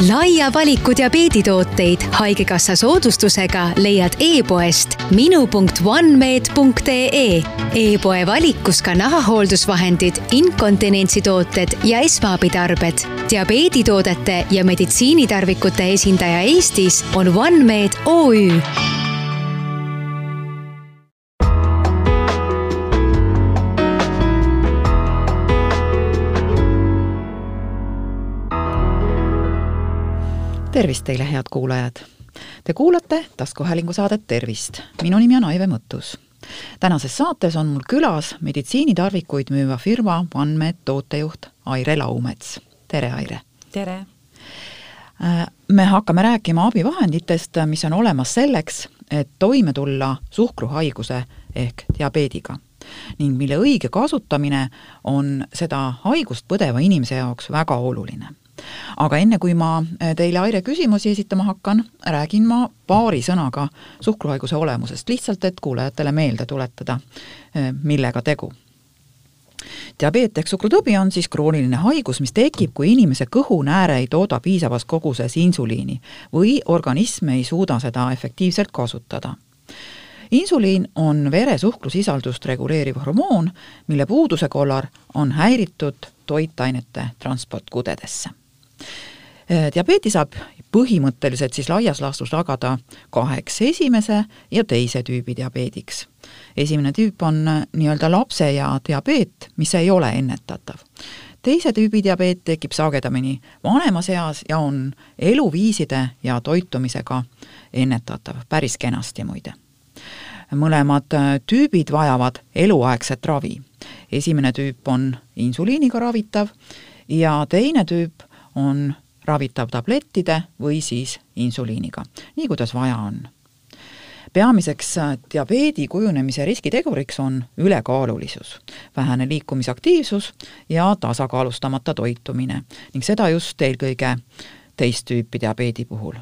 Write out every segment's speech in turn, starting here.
laia valiku diabeeditooteid Haigekassa soodustusega leiad e-poest minu.onemed.ee e. e-poe valikus ka nahahooldusvahendid, inkontinentsitooted ja esmaabitarbed. diabeeditoodete ja meditsiinitarvikute esindaja Eestis on OneMed OÜ tervist teile, head kuulajad! Te kuulate taskuhäälingu saadet Tervist. minu nimi on Aive Mõttus. tänases saates on mul külas meditsiinitarvikuid müüva firma OneMed tootejuht Aire Laumets. tere, Aire! tere! Äh, me hakkame rääkima abivahenditest, mis on olemas selleks, et toime tulla suhkruhaiguse ehk diabeediga ning mille õige kasutamine on seda haigust põdeva inimese jaoks väga oluline aga enne, kui ma äh, teile, Aire, küsimusi esitama hakkan, räägin ma paari sõnaga suhkruhaiguse olemusest, lihtsalt et kuulajatele meelde tuletada, äh, millega tegu. Diabeet ehk suhkrutõbi on siis krooniline haigus, mis tekib, kui inimese kõhunääre ei tooda piisavas koguses insuliini või organism ei suuda seda efektiivselt kasutada. insuliin on vere suhkrusisaldust reguleeriv hormoon, mille puuduse korral on häiritud toitainete transport kudedesse diabeeti saab põhimõtteliselt siis laias laastus jagada kaheks, esimese ja teise tüübi diabeediks. esimene tüüp on äh, nii-öelda lapseea diabeet, mis ei ole ennetatav. teise tüübi diabeet tekib sagedamini vanemas eas ja on eluviiside ja toitumisega ennetatav, päris kenasti muide. mõlemad äh, tüübid vajavad eluaegset ravi. esimene tüüp on insuliiniga ravitav ja teine tüüp on ravitav tablettide või siis insuliiniga, nii kuidas vaja on. peamiseks diabeedi kujunemise riskiteguriks on ülekaalulisus, vähene liikumisaktiivsus ja tasakaalustamata toitumine ning seda just eelkõige teist tüüpi diabeedi puhul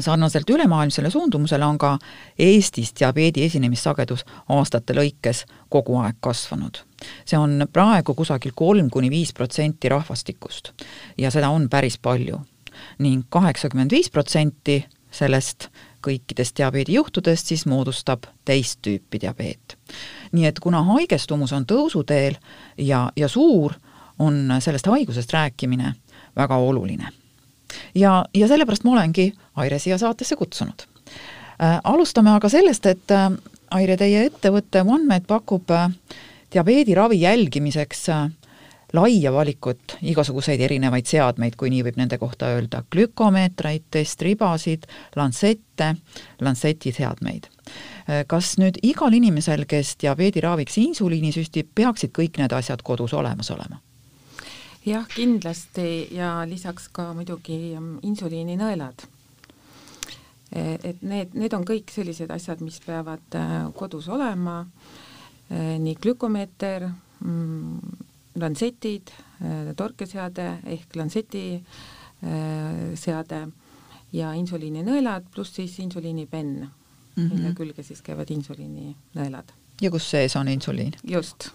sarnaselt ülemaailmsele suundumusele on ka Eestis diabeedi esinemissagedus aastate lõikes kogu aeg kasvanud. see on praegu kusagil kolm kuni viis protsenti rahvastikust ja seda on päris palju ning kaheksakümmend viis protsenti sellest kõikidest diabeedijuhtudest siis moodustab teist tüüpi diabeet. nii et kuna haigestumus on tõusuteel ja, ja suur, on sellest haigusest rääkimine väga oluline ja, ja sellepärast ma olengi Aire siia saatesse kutsunud äh,. alustame aga sellest, et äh, Aire, teie ettevõte OneMed pakub äh, diabeediravi jälgimiseks äh, laia valikut igasuguseid erinevaid seadmeid, kui nii võib nende kohta öelda, glükomeetreid, testribasid, lantsette, lantseti seadmeid. Äh, kas nüüd igal inimesel, kes diabeediraviks insuliini süstib, peaksid kõik need asjad kodus olemas olema? Jah, kindlasti ja lisaks ka muidugi mm, insuliininõelad. E, et need, need on kõik sellised asjad, mis peavad äh, kodus olema, e, nii glükomeeter, mm, lantsetid, äh, torkeseade ehk lantseti äh, seade ja insuliininõelad pluss siis insuliinipenn mm, -hmm. mille mhm. külge siis käivad insuliininõelad. ja kus sees on insuliin? just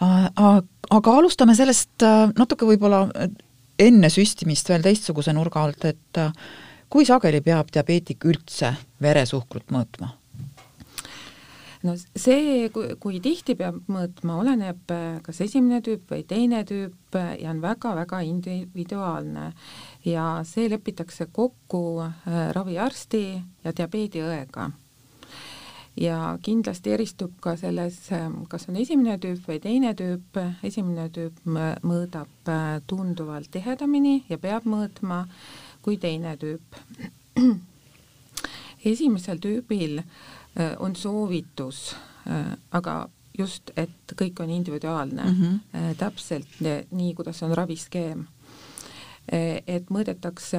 aga alustame sellest äh, natuke võib-olla äh, enne süstimist veel teistsuguse nurga alt, et äh, kui sageli peab diabeetik üldse veresuhkrut mõõtma? no see, kui, kui tihti peab mõõtma, oleneb kas esimene tüüp või teine tüüp ja on väga-väga individuaalne ja see lepitakse kokku raviarsti ja diabeediõega ja kindlasti eristub ka selles, kas on esimene tüüp või teine tüüp, esimene tüüp mõõdab äh, tunduvalt tihedamini ja peab mõõtma kui teine tüüp. esimesel tüübil äh, on soovitus, äh, aga just, et kõik on individuaalne mm, -hmm. täpselt nii, kuidas on raviskeem et mõõdetakse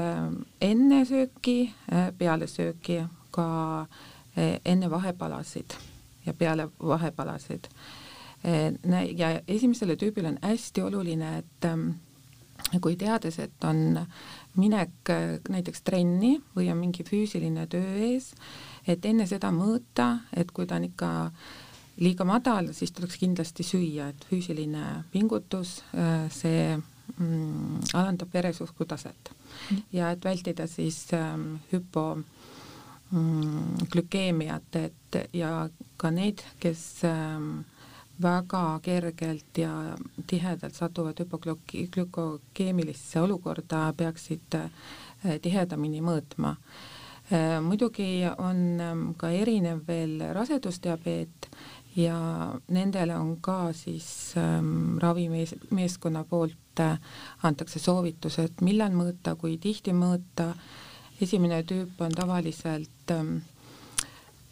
enne sööki, peale sööki ka Eh, enne vahepalasid ja peale vahepalasid. Eh, ja esimesele tüübile on hästi oluline, et ähm, kui teades, et on minek äh, näiteks trenni või on mingi füüsiline töö ees, et enne seda mõõta, et kui ta on ikka liiga madal, siis tuleks kindlasti süüa, et füüsiline pingutus, äh, see mm, alandab veresuhkru taset mm. ja et vältida siis ähm, hüpo glükeemiat, et ja ka neid, kes ähm, väga kergelt ja tihedalt satuvad hüpoglükokeemilisse olukorda, peaksid äh, tihedamini mõõtma äh,. muidugi on ähm, ka erinev veel rasedusdiabeet ja nendele on ka siis ähm, ravimees, meeskonna poolt äh, antakse soovitused, millal mõõta, kui tihti mõõta. Esimene tüüp on tavaliselt ähm,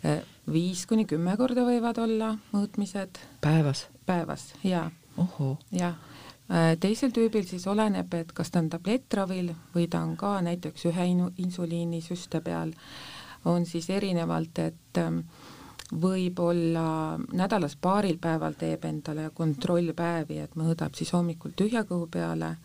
äh, viis kuni kümme korda võivad olla mõõtmised. päevas? päevas, jaa. jah äh, teisel tüübil siis oleneb, et kas ta on tablettravil või ta on ka näiteks ühe insuliinisüste peal, on siis erinevalt, et ähm, võib-olla nädalas paaril päeval teeb endale kontrollpäevi, et mõõdab siis hommikul tühja kõhu peale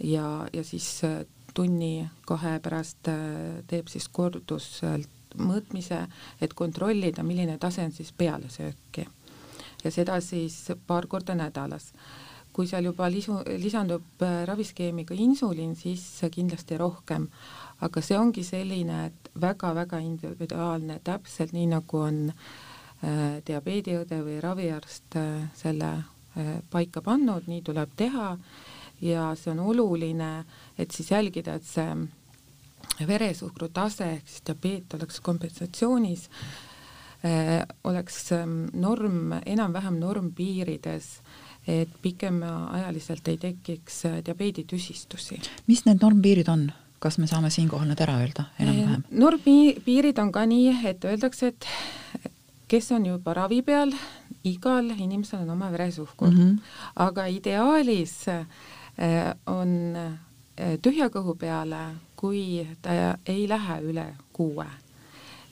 ja, ja siis äh, tunni-kahe pärast äh, teeb siis korduselt mõõtmise, et kontrollida, milline tase on siis peale sööki. ja seda siis paar korda nädalas. kui seal juba lisu, lisandub äh, raviskeemiga insuliin, siis kindlasti rohkem aga see ongi selline, et väga-väga individuaalne, täpselt nii, nagu on äh, diabeediõde või raviarst äh, selle äh, paika pannud, nii tuleb teha ja see on oluline, et siis jälgida, et see veresuhkru tase ehk siis diabeet oleks kompensatsioonis äh,, oleks ähm, norm, enam-vähem normpiirides et pikemaajaliselt ei tekiks äh, diabeeditüsistusi. mis need normpiirid on? kas me saame siinkohal need ära öelda enam-vähem? normpiirid on ka nii, et öeldakse, et kes on juba ravi peal, igal inimesel on oma veresuhkur mm, -hmm. aga ideaalis äh, on äh, tühja kõhu peale, kui ta ei lähe üle kuue.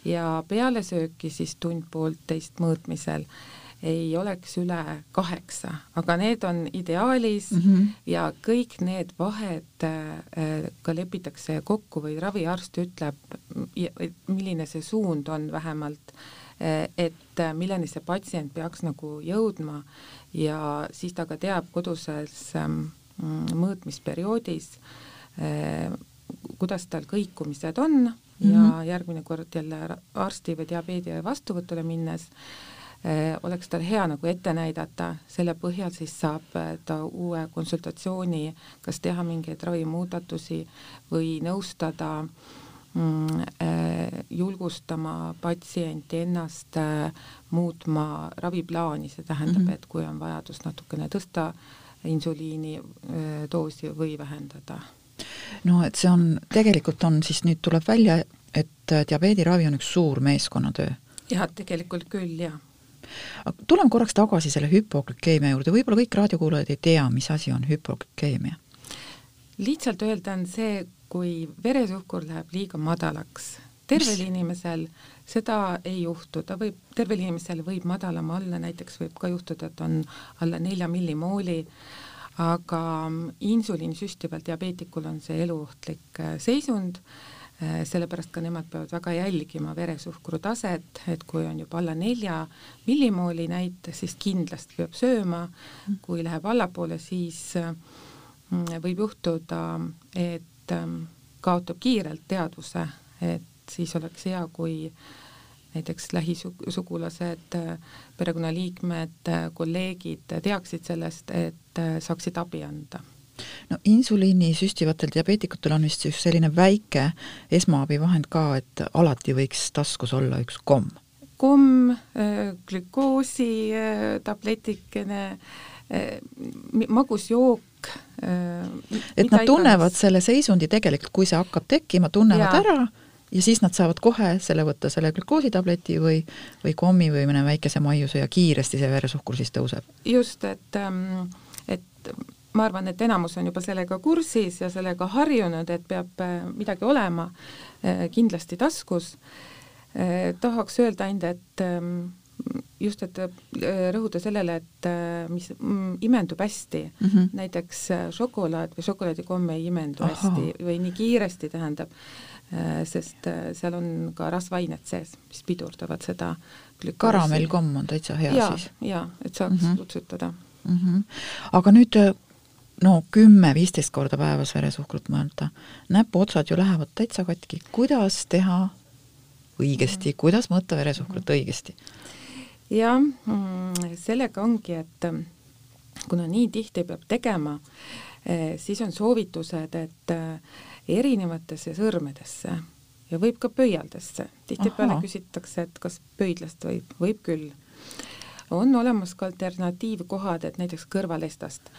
Ja peale sööki siis tund-poolteist mõõtmisel ei oleks üle kaheksa, aga need on ideaalis mm -hmm. ja kõik need vahed äh, ka lepitakse kokku või raviarst ütleb, milline see suund on vähemalt, äh, et äh, milleni see patsient peaks nagu jõudma. Ja siis ta ka teab koduses ähm, mõõtmisperioodis, kuidas tal kõikumised on mm -hmm. ja mhm. järgmine kord jälle arsti või diabeedi vastuvõtule minnes äh, Äh, oleks tal hea nagu ette näidata, selle põhjal siis saab äh, ta uue konsultatsiooni, kas teha mingeid ravimuudatusi või nõustada mm, äh, julgustama patsienti ennast muutma raviplaani, see tähendab mm, -hmm. et kui on vajadus natukene tõsta insuliini doosi või vähendada. no et see on, tegelikult on siis nüüd tuleb välja, et diabeediravi on üks suur meeskonnatöö. jah, tegelikult küll, jah aga tuleme korraks tagasi selle hüpoglükeemia juurde, võib-olla kõik raadiokuulajad ei tea, mis asi on hüpoglükeemia? lihtsalt öelda on see, kui veresuhkur läheb liiga madalaks. tervel inimesel seda ei juhtu, ta võib, tervel inimesel võib madalam olla, näiteks võib ka juhtuda, et on alla nelja millimooli, aga insuliini süstival diabeetikul on see eluohtlik äh, seisund Äh, sellepärast ka nemad peavad väga jälgima veresuhkru taset, et kui on juba alla nelja millimooli näite, siis kindlasti peab sööma, kui läheb allapoole, siis mm, võib juhtuda, et kaotab kiirelt teadvuse, et siis oleks hea, kui näiteks lähisugulased, perekonnaliikmed, kolleegid teaksid sellest, et äh, saaksid abi anda no insuliini süstivatel diabeetikutel on vist just selline väike esmaabivahend ka, et alati võiks taskus olla üks komm. komm, äh, glükoosi äh, tabletikene, äh, magusjook, et nad tunnevad iganes. selle seisundi tegelikult, kui see hakkab tekkima, tunnevad ja. ära ja siis nad saavad kohe selle võtta, selle glükoositableti või, või kommi või mõne väikese maiuse ja kiiresti see veresuhkur siis tõuseb. just, et, ähm, et ma arvan, et enamus on juba sellega kursis ja sellega harjunud, et peab äh, midagi olema äh, kindlasti taskus. Äh, tahaks öelda ainult, et ähm, just, et rõhuda sellele, et mis mm, imendub hästi mm, -hmm. näiteks šokolaad või šokolaadikomm ei imendu Aha. hästi või nii kiiresti, tähendab, sest seal on ka rasvained sees, mis pidurdavad seda karamellkomm on täitsa hea ja, siis? jaa, et saaks mm -hmm. utsutada mm. -hmm. aga nüüd no kümme-viisteist korda päevas veresuhkrut mõelda, näpuotsad ju lähevad täitsa katki, kuidas teha õigesti, kuidas mõõta veresuhkrut õigesti? jah, mm, sellega ongi, et kuna nii tihti peab tegema, siis on soovitused, et erinevatesse sõrmedesse ja võib ka pöialdesse, tihtipeale küsitakse, et kas pöidlast võib, võib küll. On olemas ka alternatiivkohad, et näiteks kõrvalestast,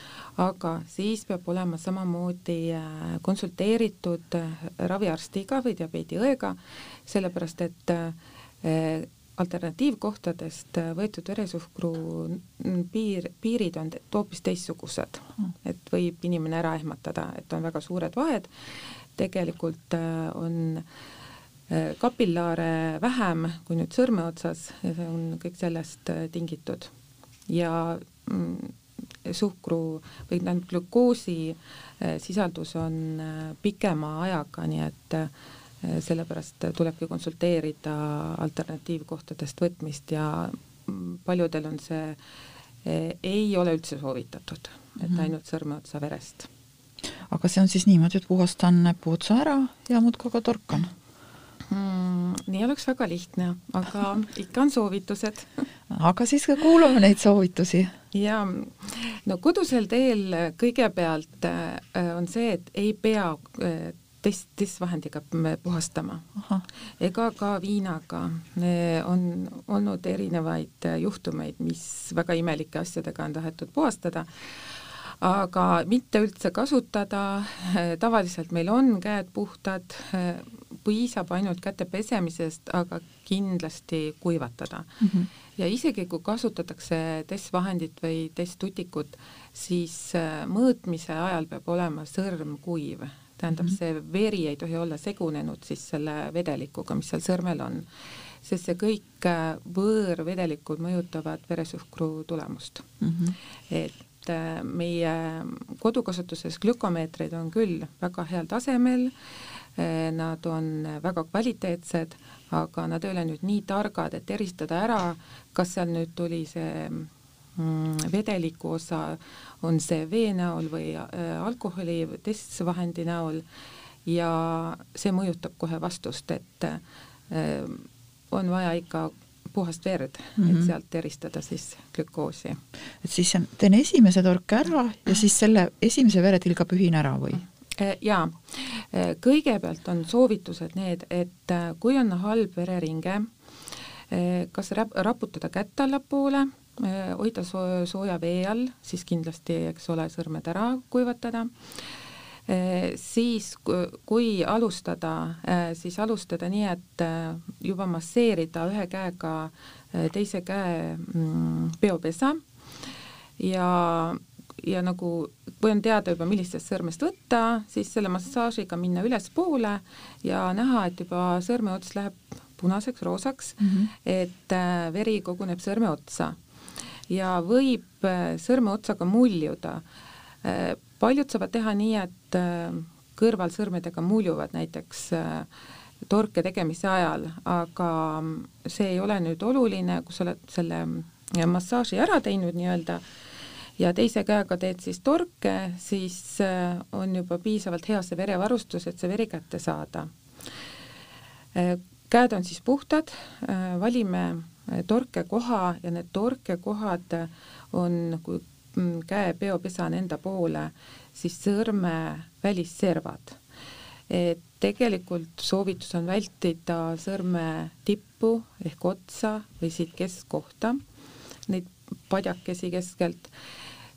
aga siis peab olema samamoodi äh, konsulteeritud äh, raviarstiga või diabeediõega, sellepärast et äh, alternatiivkohtadest võetud veresuhkru piir, piirid on hoopis teistsugused, et võib inimene ära ehmatada, et on väga suured vahed, tegelikult on äh, Äh, kapillaare vähem kui nüüd sõrme otsas ja see on kõik sellest äh, tingitud. ja mm, suhkru või tähendab glükoosi äh, sisaldus on pikema ajaga, nii et sellepärast tulebki konsulteerida alternatiivkohtadest võtmist ja mm, paljudel on see, ei ole üldse soovitatud, et mhm. ainult sõrmeotsa verest. aga see on siis niimoodi, et puhastan näpuotsa ära ja muudkui aga torkan mm,? nii oleks väga lihtne, aga ikka on soovitused aga siis ka kuulame neid soovitusi. ja no kodusel teel kõigepealt äh, on see, et ei pea test, testvahendiga puhastama ega ka viinaga. on olnud erinevaid juhtumeid, mis väga imelike asjadega on tahetud puhastada aga mitte üldse kasutada, tavaliselt meil on käed puhtad, piisab ainult käte pesemisest, aga kindlasti kuivatada mm. -hmm. ja isegi kui kasutatakse testvahendit või testtutikut, siis mõõtmise ajal peab olema sõrm kuiv, tähendab mm, -hmm. see veri ei tohi olla segunenud siis selle vedelikuga, mis seal sõrmel on, sest see kõik äh, võõrvedelikud mõjutavad veresuhkru tulemust mm. -hmm. et äh, meie kodukasutuses glükomeetreid on küll väga heal tasemel Eh, nad on väga kvaliteetsed, aga nad ei ole nüüd nii targad, et eristada ära, kas seal nüüd tuli see vedeliku osa, on see vee näol või äh, alkoholi testvahendi näol ja see mõjutab kohe vastust, et äh, on vaja ikka puhast verd mm, -hmm. et mhm. sealt eristada siis glükoosi. et siis teen esimese torke ära ja siis selle esimese veretilga pühin ära või? Äh, jaa, kõigepealt on soovitused need, et kui on halb vereringe, kas rap-, raputada kätt allapoole, hoida soo-, sooja vee all, siis kindlasti, eks ole, sõrmed ära kuivatada, siis kui alustada, siis alustada nii, et juba masseerida ühe käega teise käe mm, peopesa. Ja ja nagu, kui on teada juba, millistest sõrmest võtta, siis selle massaažiga minna ülespoole ja näha, et juba sõrmeots läheb punaseks, roosaks. Mm, -hmm. et äh, veri koguneb sõrme otsa ja võib äh, sõrmeotsaga muljuda. Äh, paljud saavad teha nii, et kõrvalsõrmedega muljuvad näiteks torke tegemise ajal, aga see ei ole nüüd oluline, kui sa oled selle massaaži ära teinud nii-öelda ja teise käega teed siis torke, siis äh, on juba piisavalt hea see verevarustus, et see veri kätte saada. Äh, käed on siis puhtad, äh, valime torkekoha ja need torkekohad on, kui mm, käe peopesa on enda poole, siis sõrme välisservad. et tegelikult soovitus on vältida sõrme tippu ehk otsa või siit keskkohta, neid padjakesi keskelt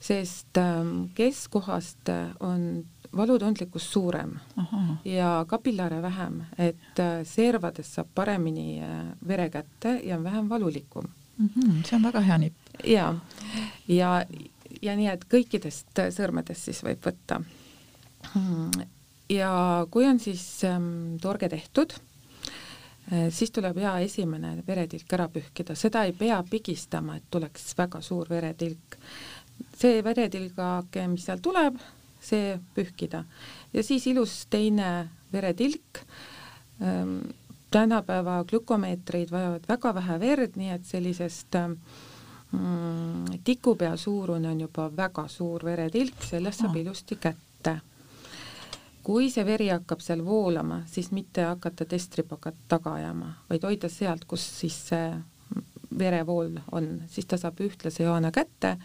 sest ähm, keskkohast äh, on valutundlikkus suurem Aha. ja kapillaare vähem, et äh, servadest saab paremini äh, vere kätte ja on vähem valulikum mm. -hmm, see on väga hea nipp. ja, ja, ja nii, et kõikidest sõrmedest siis võib võtta. ja kui on siis ähm, torge tehtud, siis tuleb hea esimene veretilk ära pühkida, seda ei pea pigistama, et tuleks väga suur veretilk see veretilgake, mis seal tuleb, see pühkida ja siis ilus teine veretilk ähm,. tänapäeva glükomeetrid vajavad väga vähe verd, nii et sellisest mm, tikupea suurune on juba väga suur veretilk, sellest saab ilusti kätte. kui see veri hakkab seal voolama, siis mitte hakata testribaga taga ajama, vaid hoida sealt, kus siis see verevool on, siis ta saab ühtlase joone kätte,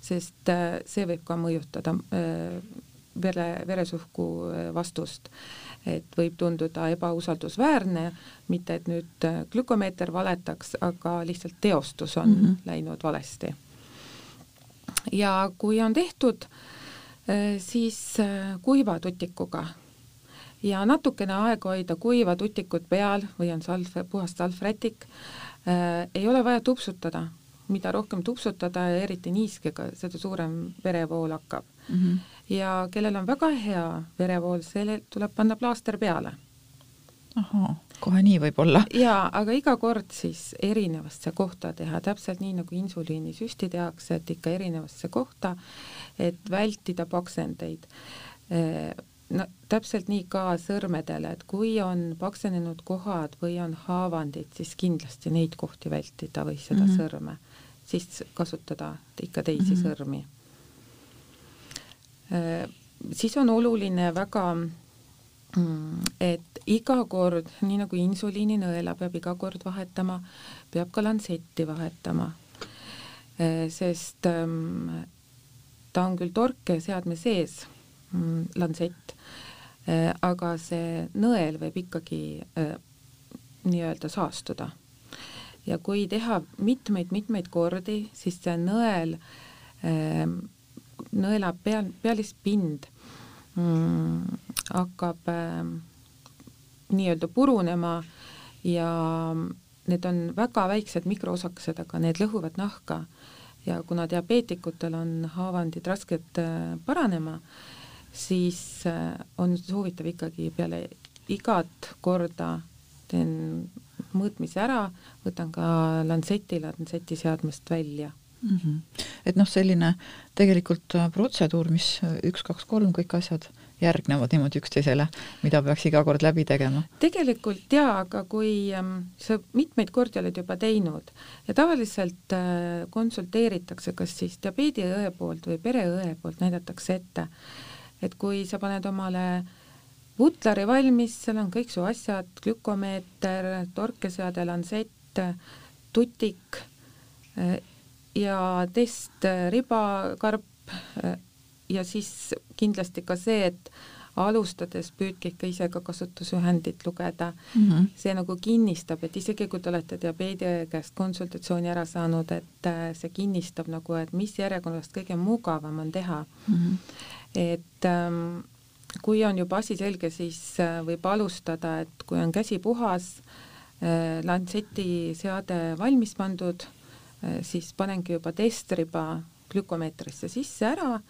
sest äh, see võib ka mõjutada äh, vere, veresuhku äh, vastust et võib tunduda ebausaldusväärne, mitte et nüüd äh, glükomeeter valetaks, aga lihtsalt teostus on mm -hmm. läinud valesti. ja kui on tehtud, äh, siis kuiva tutikuga ja natukene aega hoida kuiva tutikut peal või on salv, puhas salvrätik ei ole vaja tupsutada, mida rohkem tupsutada ja eriti niiskega, seda suurem verevool hakkab mm. -hmm ja kellel on väga hea verevool, sellel tuleb panna plaaster peale. ahhaa, kohe nii võib olla. jaa, aga iga kord siis erinevasse kohta teha, täpselt nii nagu insuliinisüsti tehakse, et ikka erinevasse kohta, et vältida paksendeid. no täpselt nii ka sõrmedele, et kui on paksenenud kohad või on haavandid, siis kindlasti neid kohti vältida või seda mm -hmm. sõrme, siis kasutada ikka teisi mm -hmm. sõrmi siis on oluline väga, mm, et iga kord, nii nagu insuliininõela peab iga kord vahetama, peab ka lantsetti vahetama. Äh, sest ähm, ta on küll torkeseadme sees, mm, lantsett, äh, aga see nõel võib ikkagi nii-öelda saastuda. ja kui teha mitmeid-mitmeid kordi, siis see nõel nõela peal, pealispind mm, hakkab äh, nii-öelda purunema ja need on väga väiksed mikroosakesed, aga need lõhuvad nahka. Ja kuna diabeetikutel on haavandid rasked äh, paranema, siis äh, on soovitav ikkagi peale igat korda teen mõõtmise ära, võtan ka lantseti lantseti seadmest välja mm. -hmm. et noh, selline tegelikult äh, protseduur, mis äh, üks, kaks, kolm, kõik asjad järgnevad niimoodi üksteisele, mida peaks iga kord läbi tegema? tegelikult jaa, aga kui ähm, sa mitmeid kordi oled juba teinud ja tavaliselt äh, konsulteeritakse kas siis diabeediõe poolt või pereõe poolt näidatakse ette, et kui sa paned omale Butlari valmis, seal on kõik su asjad, glükomeeter, torkeseade, lansett, tutik äh,, ja test äh, ribakarp äh, ja siis kindlasti ka see, et alustades püüdke ikka ise ka kasutusjuhendit lugeda mm. -hmm. see nagu kinnistab, et isegi kui te olete diabeedi käest konsultatsiooni ära saanud, et äh, see kinnistab nagu, et mis järjekorrast kõige mugavam on teha mm. -hmm. et ähm, kui on juba asi selge, siis võib alustada, et kui on käsi puhas äh,, lantseti seade valmis pandud siis panengi juba testriba glükomeetrisse sisse ära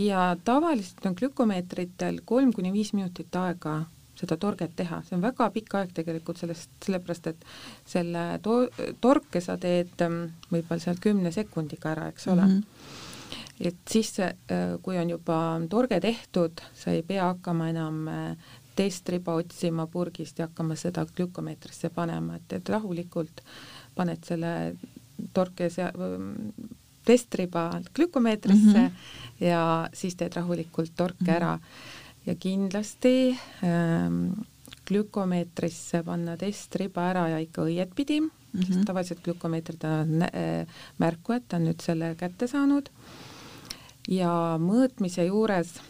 ja tavaliselt on glükomeetritel kolm kuni viis minutit aega seda torget teha, see on väga pikk aeg tegelikult sellest, sellepärast et selle to-, torke sa teed ähm, võib-olla seal kümne sekundiga ära, eks ole mm. -hmm. et siis, äh, kui on juba torge tehtud, sa ei pea hakkama enam äh, testriba otsima purgist ja hakkama seda glükomeetrisse panema, et, et rahulikult paned selle torke sea-, testriba glükomeetrisse mm -hmm. ja siis teed rahulikult torke mm -hmm. ära. ja kindlasti ähm, glükomeetrisse panna testriba ära ja ikka õietpidi mm, -hmm. sest tavaliselt glükomeetrid on äh, märku, et ta on nüüd selle kätte saanud. ja mõõtmise juures,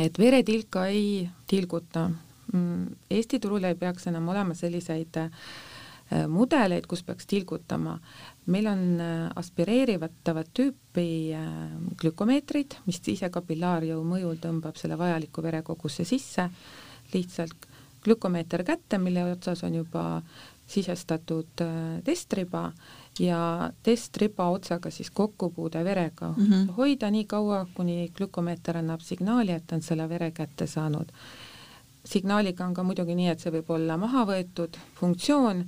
et veretilka ei tilguta. Mm, Eesti turul ei peaks enam olema selliseid Äh, mudeleid, kus peaks tilgutama. meil on äh, aspireerivatavat tüüpi äh, glükomeetrid, mis ise kapillaarjõu mõjul tõmbab selle vajaliku verekogusse sisse, lihtsalt glükomeeter kätte, mille otsas on juba sisestatud testriba ja testriba otsaga siis kokkupuude verega mm. -hmm. hoida nii kaua, kuni glükomeeter annab signaali, et on selle vere kätte saanud. Signaaliga on ka muidugi nii, et see võib olla maha võetud funktsioon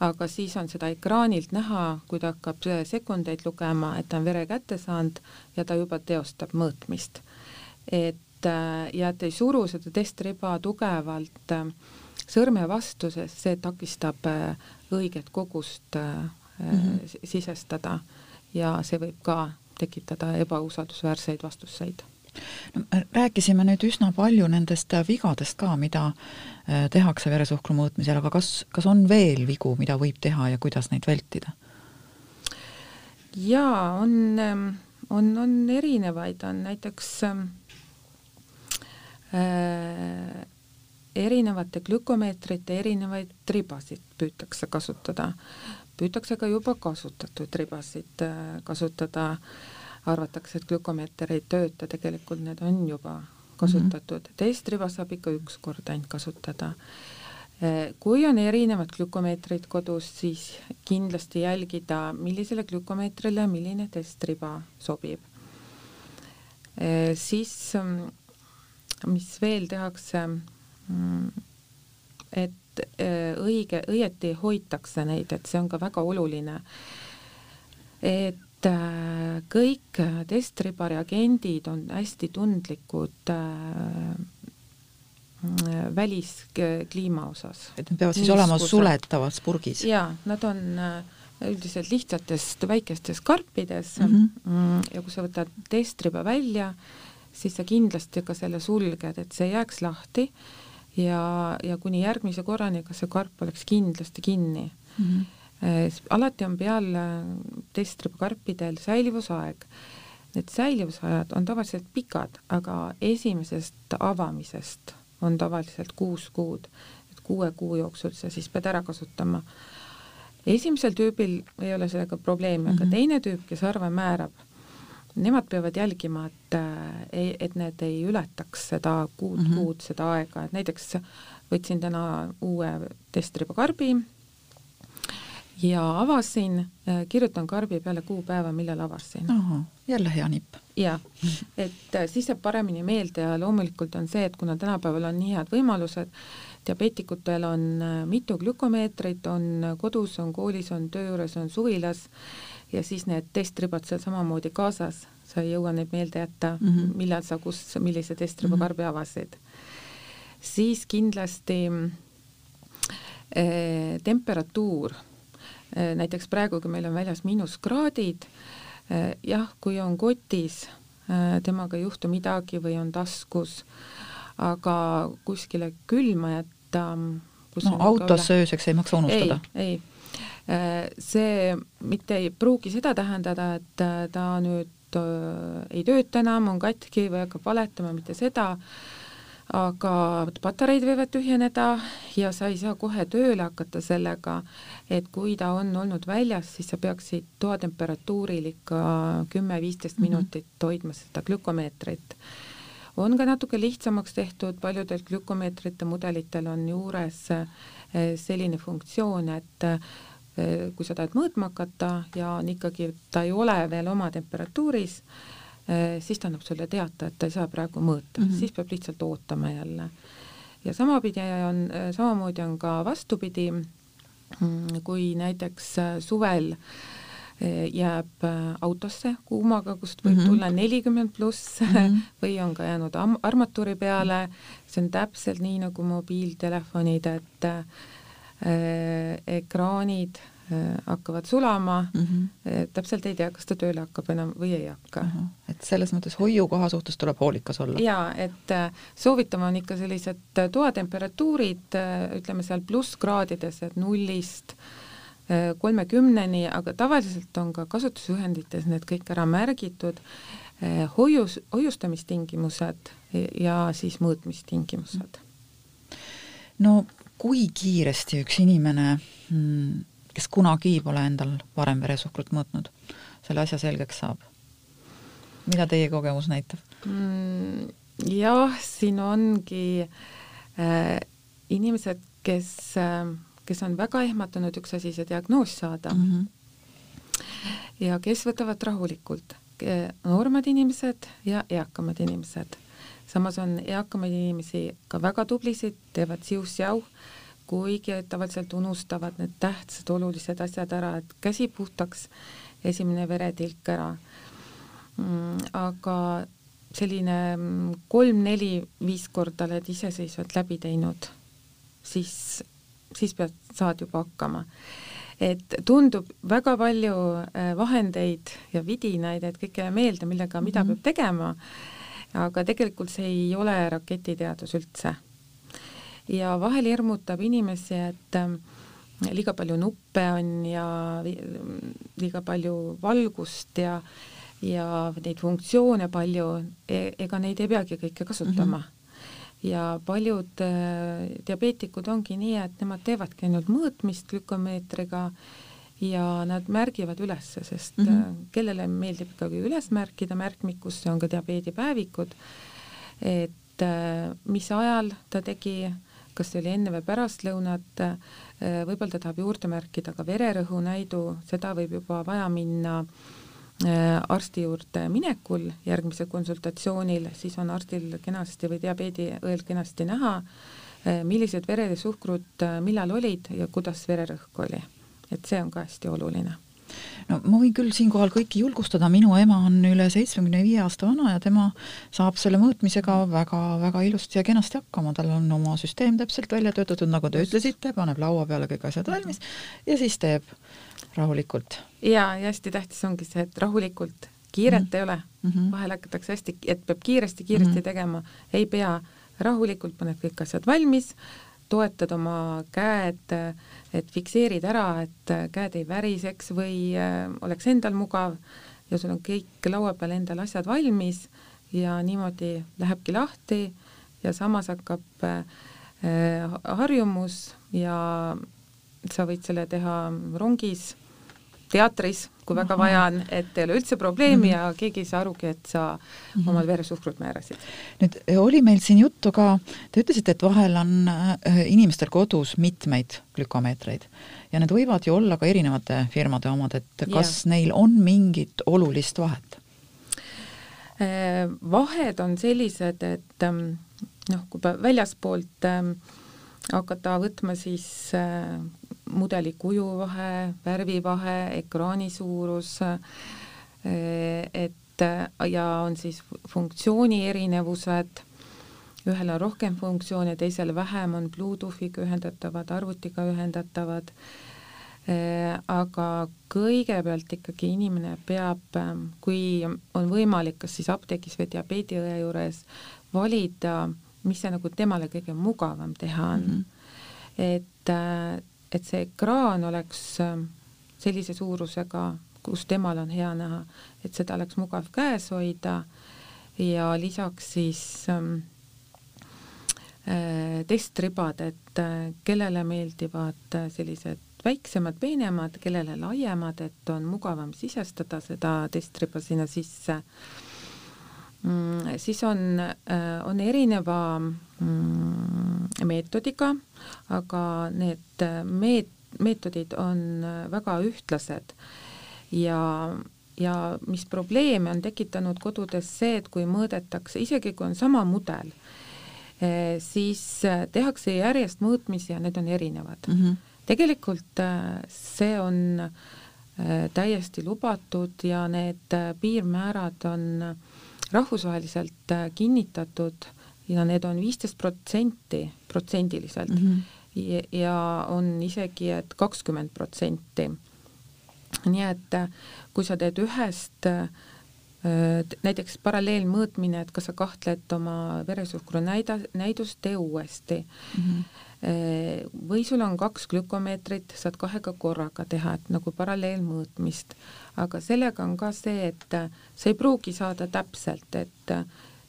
aga siis on seda ekraanilt näha, kui ta hakkab sekundeid lugema, et ta on vere kätte saanud ja ta juba teostab mõõtmist. et äh, ja et ei suru seda testriba tugevalt äh, sõrme vastu, sest see takistab äh, õiget kogust mm -hmm. sisestada ja see võib ka tekitada ebausaldusväärseid vastuseid no rääkisime nüüd üsna palju nendest vigadest ka, mida tehakse veresuhkru mõõtmisel, aga kas, kas on veel vigu, mida võib teha ja kuidas neid vältida? jaa, on, ähm, on, on erinevaid, on näiteks ähm, äh, erinevate glükomeetrite erinevaid ribasid püütakse kasutada. püütakse ka juba kasutatud ribasid äh, kasutada, arvatakse, et glükomeeter ei tööta, tegelikult need on juba kasutatud mm, -hmm. teist riba saab ikka üks kord ainult kasutada äh, kui on erinevad glükomeetrid kodus, siis kindlasti jälgida, millisele glükomeetrile milline testriba sobib. Äh, siis ähm, mis veel tehakse, mm, et äh, õige, õieti hoitakse neid, et see on ka väga oluline. et kõik testriba reagendid on hästi tundlikud äh, väliskliima osas. et need peavad siis Niiskused. olema suletavas purgis? jaa, nad on üldiselt lihtsatest väikestes karpides mhm. mm -hmm. ja kui sa võtad testriba välja, siis sa kindlasti ka selle sulged, et see jääks lahti ja, ja kuni järgmise korrani, kas see karp oleks kindlasti kinni mm. -hmm. Alati on peal äh, testribakarpidel säilivusaeg. Need säilivusajad on tavaliselt pikad, aga esimesest avamisest on tavaliselt kuus kuud, et kuue kuu jooksul sa siis pead ära kasutama. esimesel tüübil ei ole sellega probleemi mm, -hmm. aga teine tüüp, kes harva määrab nemad peavad jälgima, et, äh, et need ei ületaks seda kuud mm, -hmm. kuud seda aega, et näiteks võtsin täna uue testribakarbi ja avasin, äh, kirjutan karbi peale kuupäeva, millal avasin. jälle hea nipp. jah, et äh, siis jääb paremini meelde ja loomulikult on see, et kuna tänapäeval on nii head võimalused, diabeetikutel on mitu glükomeetrit, on kodus, on koolis, on töö juures, on suvilas ja siis need testribad seal samamoodi kaasas, sa ei jõua neid meelde jätta mm, -hmm. millal sa kus, millise testriba -hmm. karbi avasid. siis kindlasti eh, temperatuur näiteks praegu, kui meil on väljas miinuskraadid eh,, jah, kui on kotis eh,, temaga ei juhtu midagi või on taskus, aga kuskile külma jätta no autos ööseks ei maksa unustada. ei, ei Äh, see mitte ei pruugi seda tähendada, et äh, ta nüüd äh, ei tööta enam, on katki või hakkab valetama, mitte seda, aga patareid võivad tühjeneda ja sa ei saa kohe tööle hakata sellega, et kui ta on olnud väljas, siis sa peaksid toatemperatuuril ikka kümme-viisteist mm -hmm. minutit hoidma seda glükomeetrit on ka natuke lihtsamaks tehtud, paljudel glükomeetrite mudelitel on juures selline funktsioon, et Eh, kui sa tahad mõõtma hakata ja on ikkagi, ta ei ole veel oma temperatuuris, eh, siis ta annab sulle teata, et ta ei saa praegu mõõta mm, -hmm. siis peab lihtsalt ootama jälle. ja samapidi on, eh, samamoodi on ka vastupidi, mm, kui näiteks suvel jääb autosse kuumaga, kust võib mm -hmm. tulla nelikümmend pluss mm -hmm. või on ka jäänud armatuuri peale, see on täpselt nii nagu mobiiltelefonid, et Äh, ekraanid äh, hakkavad sulama mm, -hmm. täpselt ei tea, kas ta tööle hakkab enam või ei hakka uh. -huh. et selles mõttes hoiukoha suhtes tuleb hoolikas olla? jaa, et soovitama on ikka sellised toatemperatuurid, ütleme seal plusskraadides, et nullist kolmekümneni, aga tavaliselt on ka kasutusjuhendites need kõik ära märgitud, hoius, hoiustamistingimused ja siis mõõtmistingimused. no kui kiiresti üks inimene, mm, kes kunagi pole endal varem veresuhkrut mõõtnud, selle asja selgeks saab? mida teie kogemus näitab mm,? jah, siin ongi äh, inimesed, kes äh,, kes on väga ehmatanud, üks asi see diagnoos saada mm. -hmm. ja kes võtavad rahulikult, nooremad inimesed ja eakamad inimesed samas on eakamaid inimesi ka väga tublisid, teevad sius-jau, kuigi tavaliselt unustavad need tähtsad olulised asjad ära, et käsi puhtaks, esimene veretilk ära mm,. aga selline kolm-neli-viis korda oled iseseisvalt läbi teinud, siis, siis pead, saad juba hakkama. et tundub väga palju äh, vahendeid ja vidinaid, et kõike meelde, millega, mida mm -hmm. peab tegema, aga tegelikult see ei ole raketiteadus üldse. Ja vahel hirmutab inimesi, et äh, liiga palju nuppe on ja liiga palju valgust ja ja neid funktsioone palju e, ega neid ei peagi kõike kasutama mm. -hmm ja paljud äh, diabeetikud ongi nii, et nemad teevadki ainult mõõtmist glükomeetriga ja nad märgivad ülesse, sest mm -hmm. kellele meeldib ikkagi üles märkida märkmikusse, on ka diabeedipäevikud, et äh, mis ajal ta tegi, kas see oli enne või pärastlõunat, võib-olla ta tahab juurde märkida ka vererõhunäidu, seda võib juba vaja minna äh, Äh, arsti juurde minekul järgmisel konsultatsioonil, siis on arstil kenasti või diabeediõel kenasti näha, äh, millised veresuhkrud äh, millal olid ja kuidas vererõhk oli. et see on ka hästi oluline no ma võin küll siinkohal kõiki julgustada, minu ema on üle seitsmekümne viie aasta vana ja tema saab selle mõõtmisega väga-väga ilusti ja kenasti hakkama, tal on oma süsteem täpselt välja töötatud, nagu te ütlesite, paneb laua peale kõik asjad valmis ja siis teeb rahulikult. ja, ja hästi tähtis ongi see, et rahulikult, kiiret mm -hmm. ei ole mm, -hmm. vahel hakatakse hästi, et peab kiiresti-kiiresti mm -hmm. tegema, ei pea, rahulikult paned kõik asjad valmis, toetad oma käed, et fikseerid ära, et käed ei väriseks või äh, oleks endal mugav ja sul on kõik laua peal endal asjad valmis ja niimoodi lähebki lahti ja samas hakkab äh, harjumus ja sa võid selle teha rongis teatris, kui väga vaja on, et ei ole üldse probleemi mm -hmm. ja keegi ei saa arugi, et sa mm -hmm. omal veresuhkrut määrasid. nüüd oli meil siin juttu ka, te ütlesite, et vahel on äh, inimestel kodus mitmeid glükomeetreid ja need võivad ju olla ka erinevate firmade omad, et kas ja. neil on mingit olulist vahet? Äh, vahed on sellised, et ähm, noh, kui väljaspoolt ähm, hakata võtma siis äh, mudeli kujuvahe, värvivahe, ekraani suurus, eh, et ja on siis funktsiooni erinevused, ühel on rohkem funktsioone, teisel vähem, on Bluetoothiga ühendatavad, arvutiga ühendatavad, eh, aga kõigepealt ikkagi inimene peab, kui on võimalik, kas siis apteegis või diabeediõe juures, valida, mis see nagu temale kõige mugavam teha on mm. -hmm. et et see ekraan oleks ähm, sellise suurusega, kus temal on hea näha, et seda oleks mugav käes hoida. Ja lisaks siis ähm, äh, testribad, et äh, kellele meeldivad äh, sellised väiksemad, peenemad, kellele laiemad, et on mugavam sisestada seda testriba sinna sisse mm,. siis on äh,, on erineva mm, meetodiga, aga need äh, meet-, meetodid on äh, väga ühtlased ja, ja mis probleeme on tekitanud kodudes see, et kui mõõdetakse, isegi kui on sama mudel, äh, siis tehakse järjest mõõtmisi ja need on erinevad mm. -hmm. tegelikult see on täiesti lubatud ja need piirmäärad on rahvusvaheliselt kinnitatud ja need on viisteist protsenti protsendiliselt mm -hmm. ja, ja on isegi, et kakskümmend protsenti. nii et äh, kui sa teed ühest äh, näiteks paralleelmõõtmine, et kas sa kahtled oma veresuhkru näida, näidust, tee uuesti mm. -hmm. Või sul on kaks glükomeetrit, saad kahega korraga teha, et nagu paralleelmõõtmist, aga sellega on ka see, et sa ei pruugi saada täpselt, et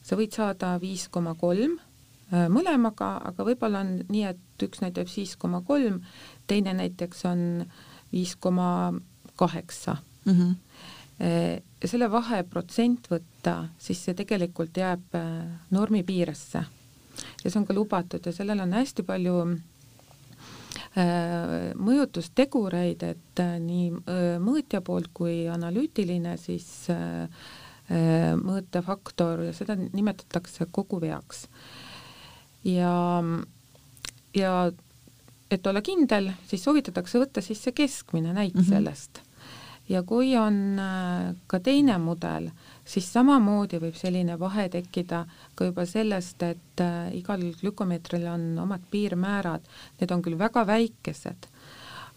sa võid saada viis koma kolm äh, mõlemaga, aga võib-olla on nii, et üks näitab siis koma kolm, teine näiteks on viis koma kaheksa. Mhm. Äh, selle vahe protsent võtta, siis see tegelikult jääb äh, normi piiresse. Ja see on ka lubatud ja sellel on hästi palju mõjutustegureid, et nii mõõtja poolt kui analüütiline siis äh, Äh, mõõtefaktor ja seda nimetatakse koguveaks. ja, ja et olla kindel, siis soovitatakse võtta siis see keskmine näit mm -hmm. sellest. ja kui on äh, ka teine mudel, siis samamoodi võib selline vahe tekkida ka juba sellest, et äh, igal glükomeetril on omad piirmäärad, need on küll väga väikesed,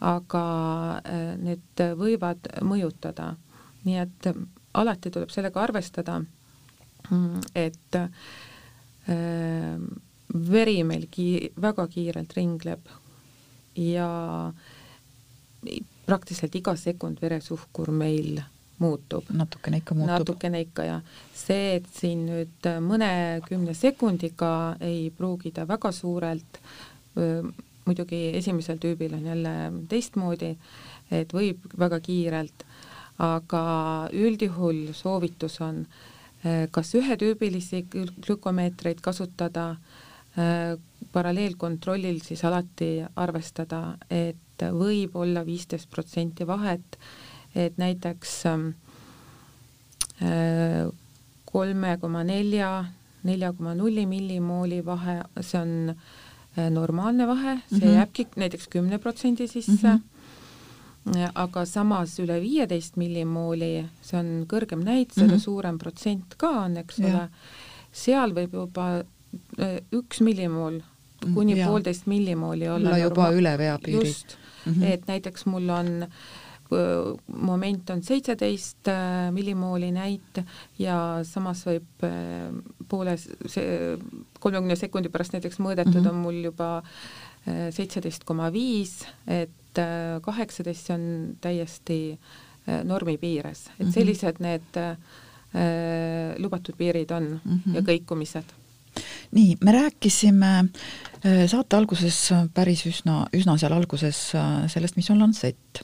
aga need võivad mõjutada. nii et alati tuleb sellega arvestada, mm, et veri meil ki-, väga kiirelt ringleb ja praktiliselt iga sekund veresuhkur meil muutub. natukene ikka muutub. natukene ikka ja see, et siin nüüd mõnekümne sekundiga ei pruugi ta väga suurelt, muidugi esimesel tüübil on jälle teistmoodi, et võib väga kiirelt, aga üldjuhul soovitus on kas ühetüübilisi glükomeetreid kasutada, paralleelkontrollil siis alati arvestada, et võib olla viisteist protsenti vahet et näiteks ähm, äh, kolme koma nelja, nelja koma nulli millimooli vahe, see on äh, normaalne vahe, see mm -hmm. jääbki näiteks kümne protsendi sisse mm, -hmm. aga samas üle viieteist millimooli, see on kõrgem näit, seda mm -hmm. suurem protsent ka on, eks ja. ole, seal võib juba üks millimool kuni ja. poolteist millimooli olla, olla juba üle veapiiri. just mm, -hmm. et näiteks mul on äh, moment on seitseteist äh, millimooli näit ja samas võib äh, poole see kolmekümne sekundi pärast näiteks mõõdetud mm -hmm. on mul juba äh, seitseteist koma viis, et kaheksateist, see on täiesti normi piires, et mhm. sellised need lubatud piirid on mm -hmm. ja kõikumised nii, me rääkisime saate alguses päris üsna, üsna seal alguses sellest, mis on lansett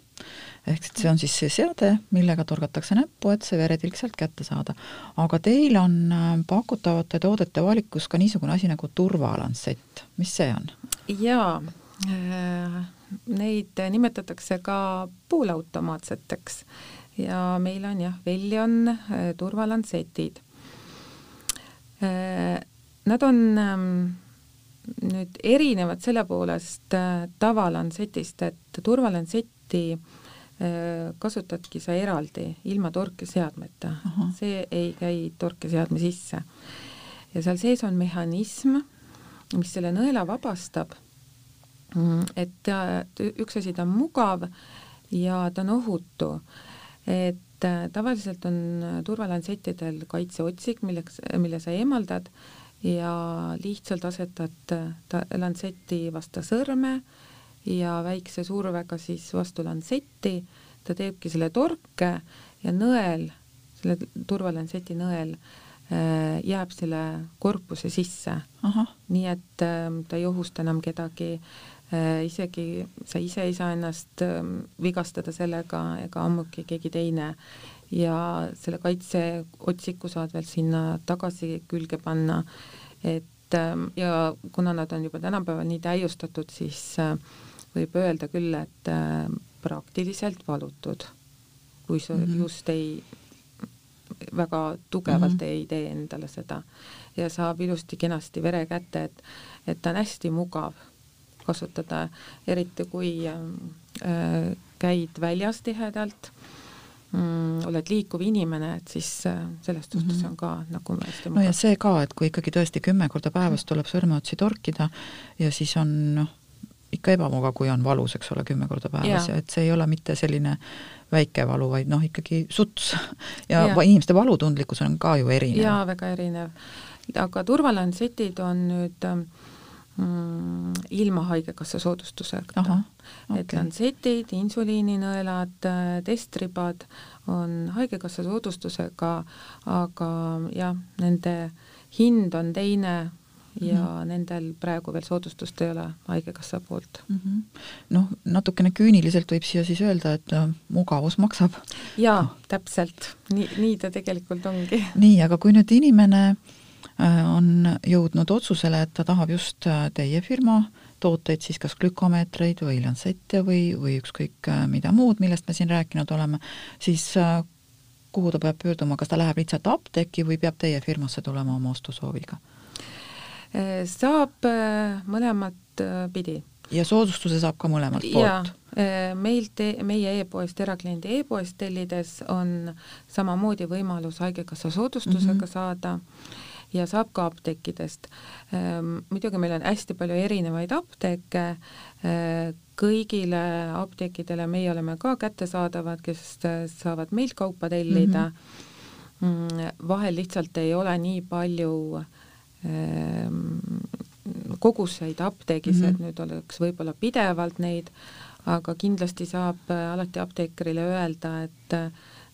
ehk et see on siis see seade, millega torgatakse näppu, et see veretilk sealt kätte saada. aga teil on äh, pakutavate toodete valikus ka niisugune asi nagu turvalanssett, mis see on? jaa äh,, neid nimetatakse ka poolautomaatseteks ja meil on jah, Vellion äh, turvalansetid äh,. Nad on äh, nüüd erinevad selle poolest äh, tavalansetist, et turvalansetti äh, kasutadki sa eraldi, ilma torkeseadmeta. see ei käi torkeseadme sisse. ja seal sees on mehhanism, mis selle nõela vabastab, mm, et ta, üks asi, ta on mugav ja ta on ohutu. et äh, tavaliselt on turvalansettidel kaitseotsik, milleks, mille sa eemaldad ja lihtsalt asetad ta lantseti vastu sõrme ja väikse survega siis vastu lantsetti, ta teebki selle torke ja nõel, selle turvalantseti nõel äh, jääb selle korpuse sisse. nii et äh, ta ei ohusta enam kedagi äh,, isegi sa ise ei saa ennast äh, vigastada sellega ega ammugi keegi teine ja selle kaitseotsiku saad veel sinna tagasi külge panna, et äh, ja kuna nad on juba tänapäeval nii täiustatud, siis äh, võib öelda küll, et äh, praktiliselt valutud, kui sa mm -hmm. just ei, väga tugevalt mm -hmm. ei tee endale seda ja saab ilusti-kenasti vere kätte, et, et ta on hästi mugav kasutada, eriti kui äh, käid väljas tihedalt mm, oled liikuv inimene, et siis äh, selles suhtes mm -hmm. on ka nagu no ja see ka, et kui ikkagi tõesti kümme korda päevas tuleb sõrmeotsi torkida ja siis on noh, ikka ebamugav, kui on valus, eks ole, kümme korda päevas ja et see ei ole mitte selline väike valu, vaid noh, ikkagi suts. ja, ja inimeste valutundlikkus on ka ju erinev. jaa, väga erinev. aga turvalandsetid on nüüd mm, ilma Haigekassa soodustusega. Okay. et lantsetid, insuliininõelad, testribad on Haigekassa soodustusega, aga jah, nende hind on teine ja mm -hmm. nendel praegu veel soodustust ei ole Haigekassa poolt mm. -hmm. noh, natukene küüniliselt võib siia siis öelda, et äh, mugavus maksab. jaa no., täpselt, nii, nii ta tegelikult ongi. nii, aga kui nüüd inimene äh, on jõudnud otsusele, et ta tahab just äh, teie firma tooteid, siis kas glükomeetreid või lantsette või, või ükskõik mida muud, millest me siin rääkinud oleme, siis kuhu ta peab pöörduma, kas ta läheb lihtsalt apteeki või peab teie firmasse tulema oma ostusooviga? Äh, saab äh, mõlemat äh, pidi. ja soodustuse saab ka mõlemalt poolt? meilt, meie e-poest, erakliendi e-poest tellides on samamoodi võimalus Haigekassa soodustusega mm -hmm. saada ja saab ka apteekidest. Ehm, muidugi meil on hästi palju erinevaid apteeke, ehm, kõigile apteekidele meie oleme ka kättesaadavad, kes saavad meilt kaupa tellida mm. -hmm. vahel lihtsalt ei ole nii palju ehm, koguseid apteegis mm, -hmm. et nüüd oleks võib-olla pidevalt neid, aga kindlasti saab alati apteekrile öelda, et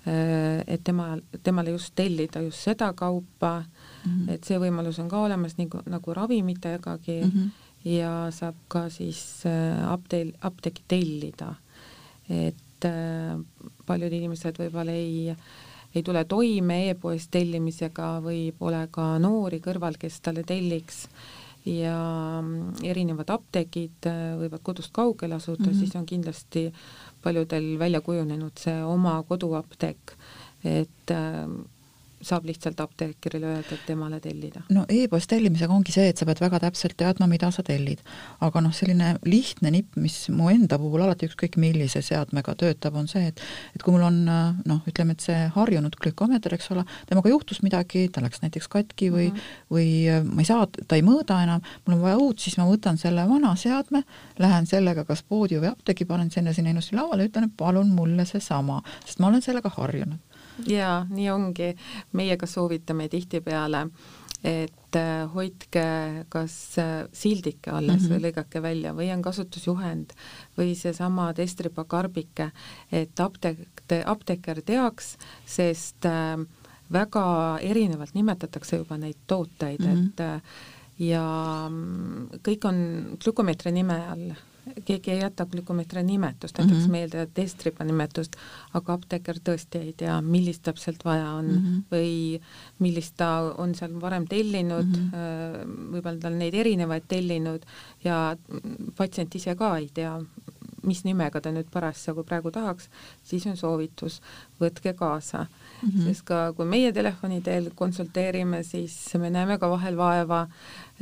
et tema, temale just tellida just seda kaupa mm, -hmm. et see võimalus on ka olemas nagu, nagu ravimitegagi mm -hmm. ja saab ka siis äh, apteel, apteeki tellida. et äh, paljud inimesed võib-olla ei, ei tule toime e-poest tellimisega või pole ka noori kõrval, kes talle telliks ja mm, erinevad apteegid võivad kodust kaugel asuda mm, -hmm. siis on kindlasti paljudel välja kujunenud see oma koduapteek, et äh, saab lihtsalt apteekrile öelda, et temale tellida. no e-poest tellimisega ongi see, et sa pead väga täpselt teadma, mida sa tellid. aga noh, selline lihtne nipp, mis mu enda puhul alati ükskõik millise seadmega töötab, on see, et et kui mul on noh, ütleme, et see harjunud glükomeeter, eks ole, temaga juhtus midagi, ta läks näiteks katki või mm -hmm. või äh, ma ei saa, ta ei mõõda enam, mul on vaja uut, siis ma võtan selle vana seadme, lähen sellega kas poodi või apteegi, panen sinna sinna ilusti lauale ütlen, et palun mulle seesama, sest ma olen sellega harjunud jaa, nii ongi. meie ka soovitame tihtipeale, et äh, hoidke kas äh, sildike alles mm -hmm. või mhm. lõigake välja või on kasutusjuhend või seesama testripa karbike, et apteek, apteeker teaks, sest äh, väga erinevalt nimetatakse juba neid tooteid mm, -hmm. et ja kõik on glükomeetri nime all keegi ei jäta glükomeetri nimetust, jätaks mm -hmm. meelde testriba nimetust, aga apteeker tõesti ei tea, millist täpselt vaja on mm -hmm. või millist ta on seal varem tellinud mm, -hmm. võib-olla ta on neid erinevaid tellinud ja patsient ise ka ei tea, mis nimega ta nüüd parasjagu praegu tahaks, siis on soovitus, võtke kaasa mm. -hmm. sest ka kui meie telefoni teel konsulteerime, siis me näeme ka vahel vaeva,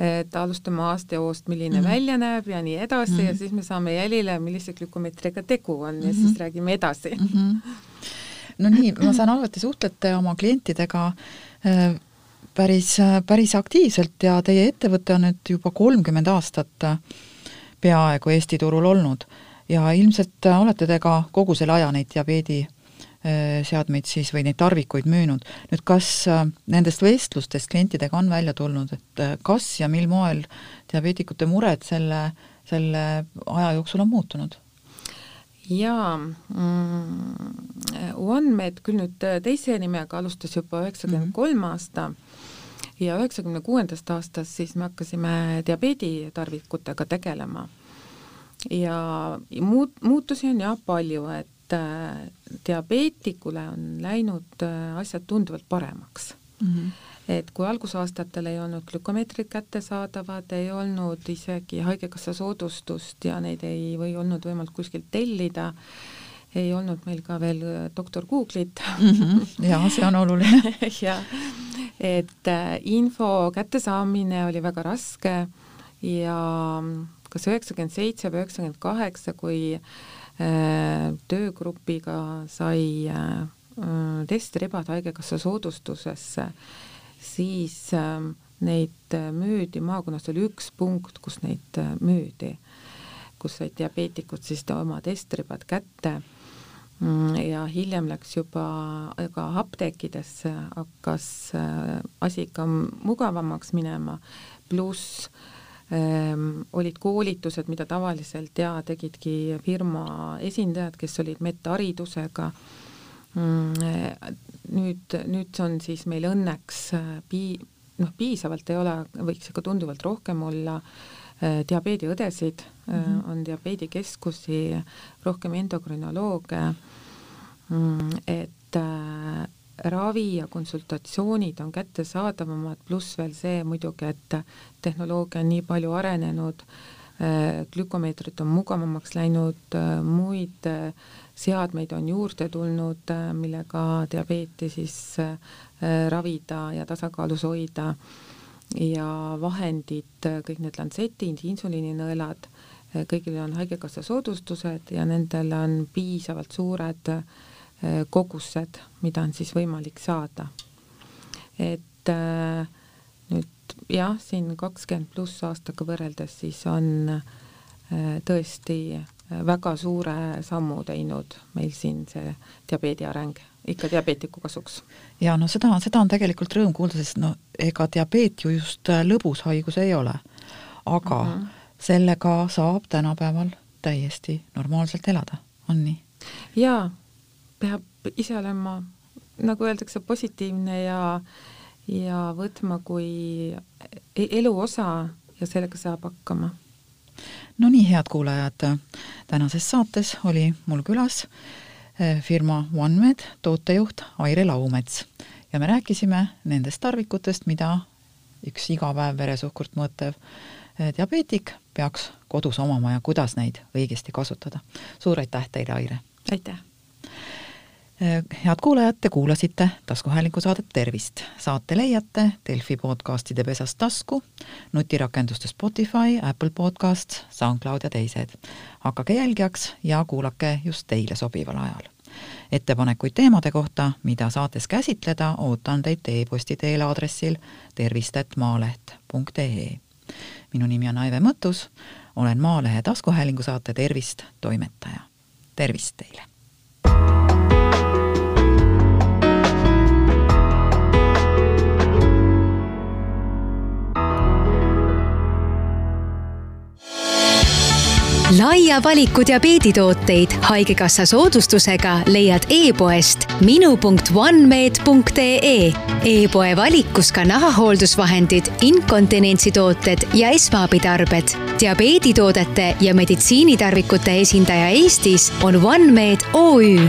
et alustame aastajoost, milline mm -hmm. välja näeb ja nii edasi mm -hmm. ja siis me saame jälile, millise glükomeetriga tegu on mm -hmm. ja siis mhm. räägime edasi mm. -hmm. no nii, ma saan aru, et te suhtlete oma klientidega äh, päris, päris aktiivselt ja teie ettevõte on nüüd juba kolmkümmend aastat peaaegu Eesti turul olnud ja ilmselt olete te ka kogu selle aja neid diabeedi Äh, seadmeid siis või neid tarvikuid müünud. nüüd kas äh, nendest vestlustest klientidega on välja tulnud, et äh, kas ja mil moel diabeetikute mured selle, selle aja jooksul on muutunud? jaa mm,, OneMed küll nüüd teise nimega alustas juba üheksakümmend kolm mhm. aasta ja üheksakümne kuuendast aastast siis me hakkasime diabeeditarvikutega tegelema. ja muut-, muutusi on jah palju, et et äh, diabeetikule on läinud äh, asjad tunduvalt paremaks mm. -hmm et kui algusaastatel ei olnud glükomeetrid kättesaadavad, ei olnud isegi Haigekassa soodustust ja neid ei või olnud võimalik kuskilt tellida, ei olnud meil ka veel äh, doktor Google'it mm. -hmm. ja see on oluline jah, et info kättesaamine oli väga raske ja kas üheksakümmend seitse või üheksakümmend kaheksa, kui töögrupiga sai äh, testribad Haigekassa soodustusesse, siis ähm, neid müüdi, maakonnas oli üks punkt, kus neid äh, müüdi, kus said diabeetikud siis oma testribad kätte. Mm, ja hiljem läks juba ka apteekidesse, hakkas asi ikka mugavamaks minema, pluss Ehm, olid koolitused, mida tavaliselt ja tegidki firma esindajad, kes olid medharidusega. Mm, nüüd, nüüd on siis meil õnneks äh, pii-, noh, piisavalt ei ole, võiks ikka tunduvalt rohkem olla äh, diabeediõdesid mm, -hmm. on diabeedikeskusi, rohkem endokrinolooge, mm, et ravi ja konsultatsioonid on kättesaadavamad, pluss veel see muidugi, et tehnoloogia on nii palju arenenud, äh, glükomeetrid on mugavamaks läinud, äh, muid äh, seadmeid on juurde tulnud, millega diabeeti siis ravida ja tasakaalus hoida. Ja vahendid, kõik need lantsetid, insuliininõelad, kõigil on Haigekassa soodustused ja nendel on piisavalt suured äh, kogused, mida on siis võimalik saada. et äh, jah, siin kakskümmend pluss aastaga võrreldes siis on äh, tõesti väga suure sammu teinud meil siin see diabeedi areng ikka diabeetiku kasuks. ja no seda, seda on tegelikult rõõm kuulda, sest no ega diabeet ju just äh, lõbus haigus ei ole. aga mm -hmm. sellega saab tänapäeval täiesti normaalselt elada, on nii? jaa, peab ise olema, nagu öeldakse, positiivne ja ja võtma kui e-, elu osa ja sellega saab hakkama no nii, head kuulajad, tänases saates oli mul külas eh, firma OneMed tootejuht Aire Laumets ja me rääkisime nendest tarvikutest, mida üks iga päev veresuhkurt mõõtev eh, diabeetik peaks kodus omama ja kuidas neid õigesti kasutada. suur aitäh teile, Aire! aitäh! Äh, head kuulajad, te kuulasite taskuhäälingu saadet Tervist. saate leiate Delfi podcastide pesast tasku, nutirakenduste Spotify, Apple Podcast, SoundCloud ja teised. hakake jälgijaks ja kuulake just teile sobival ajal. ettepanekuid teemade kohta, mida saates käsitleda, ootan teid e-posti teel aadressil tervist.maaleht.ee. minu nimi on Aive Mõttus, olen Maalehe taskuhäälingu saate Tervist toimetaja. tervist teile! Laia valiku diabeeditooteid Haigekassa soodustusega leiad e-poest minu.onemed.ee e. e-poe valikus ka nahahooldusvahendid, inkontinentsitooted ja esmaabitarbed. diabeeditoodete ja meditsiinitarvikute esindaja Eestis on OneMed OÜ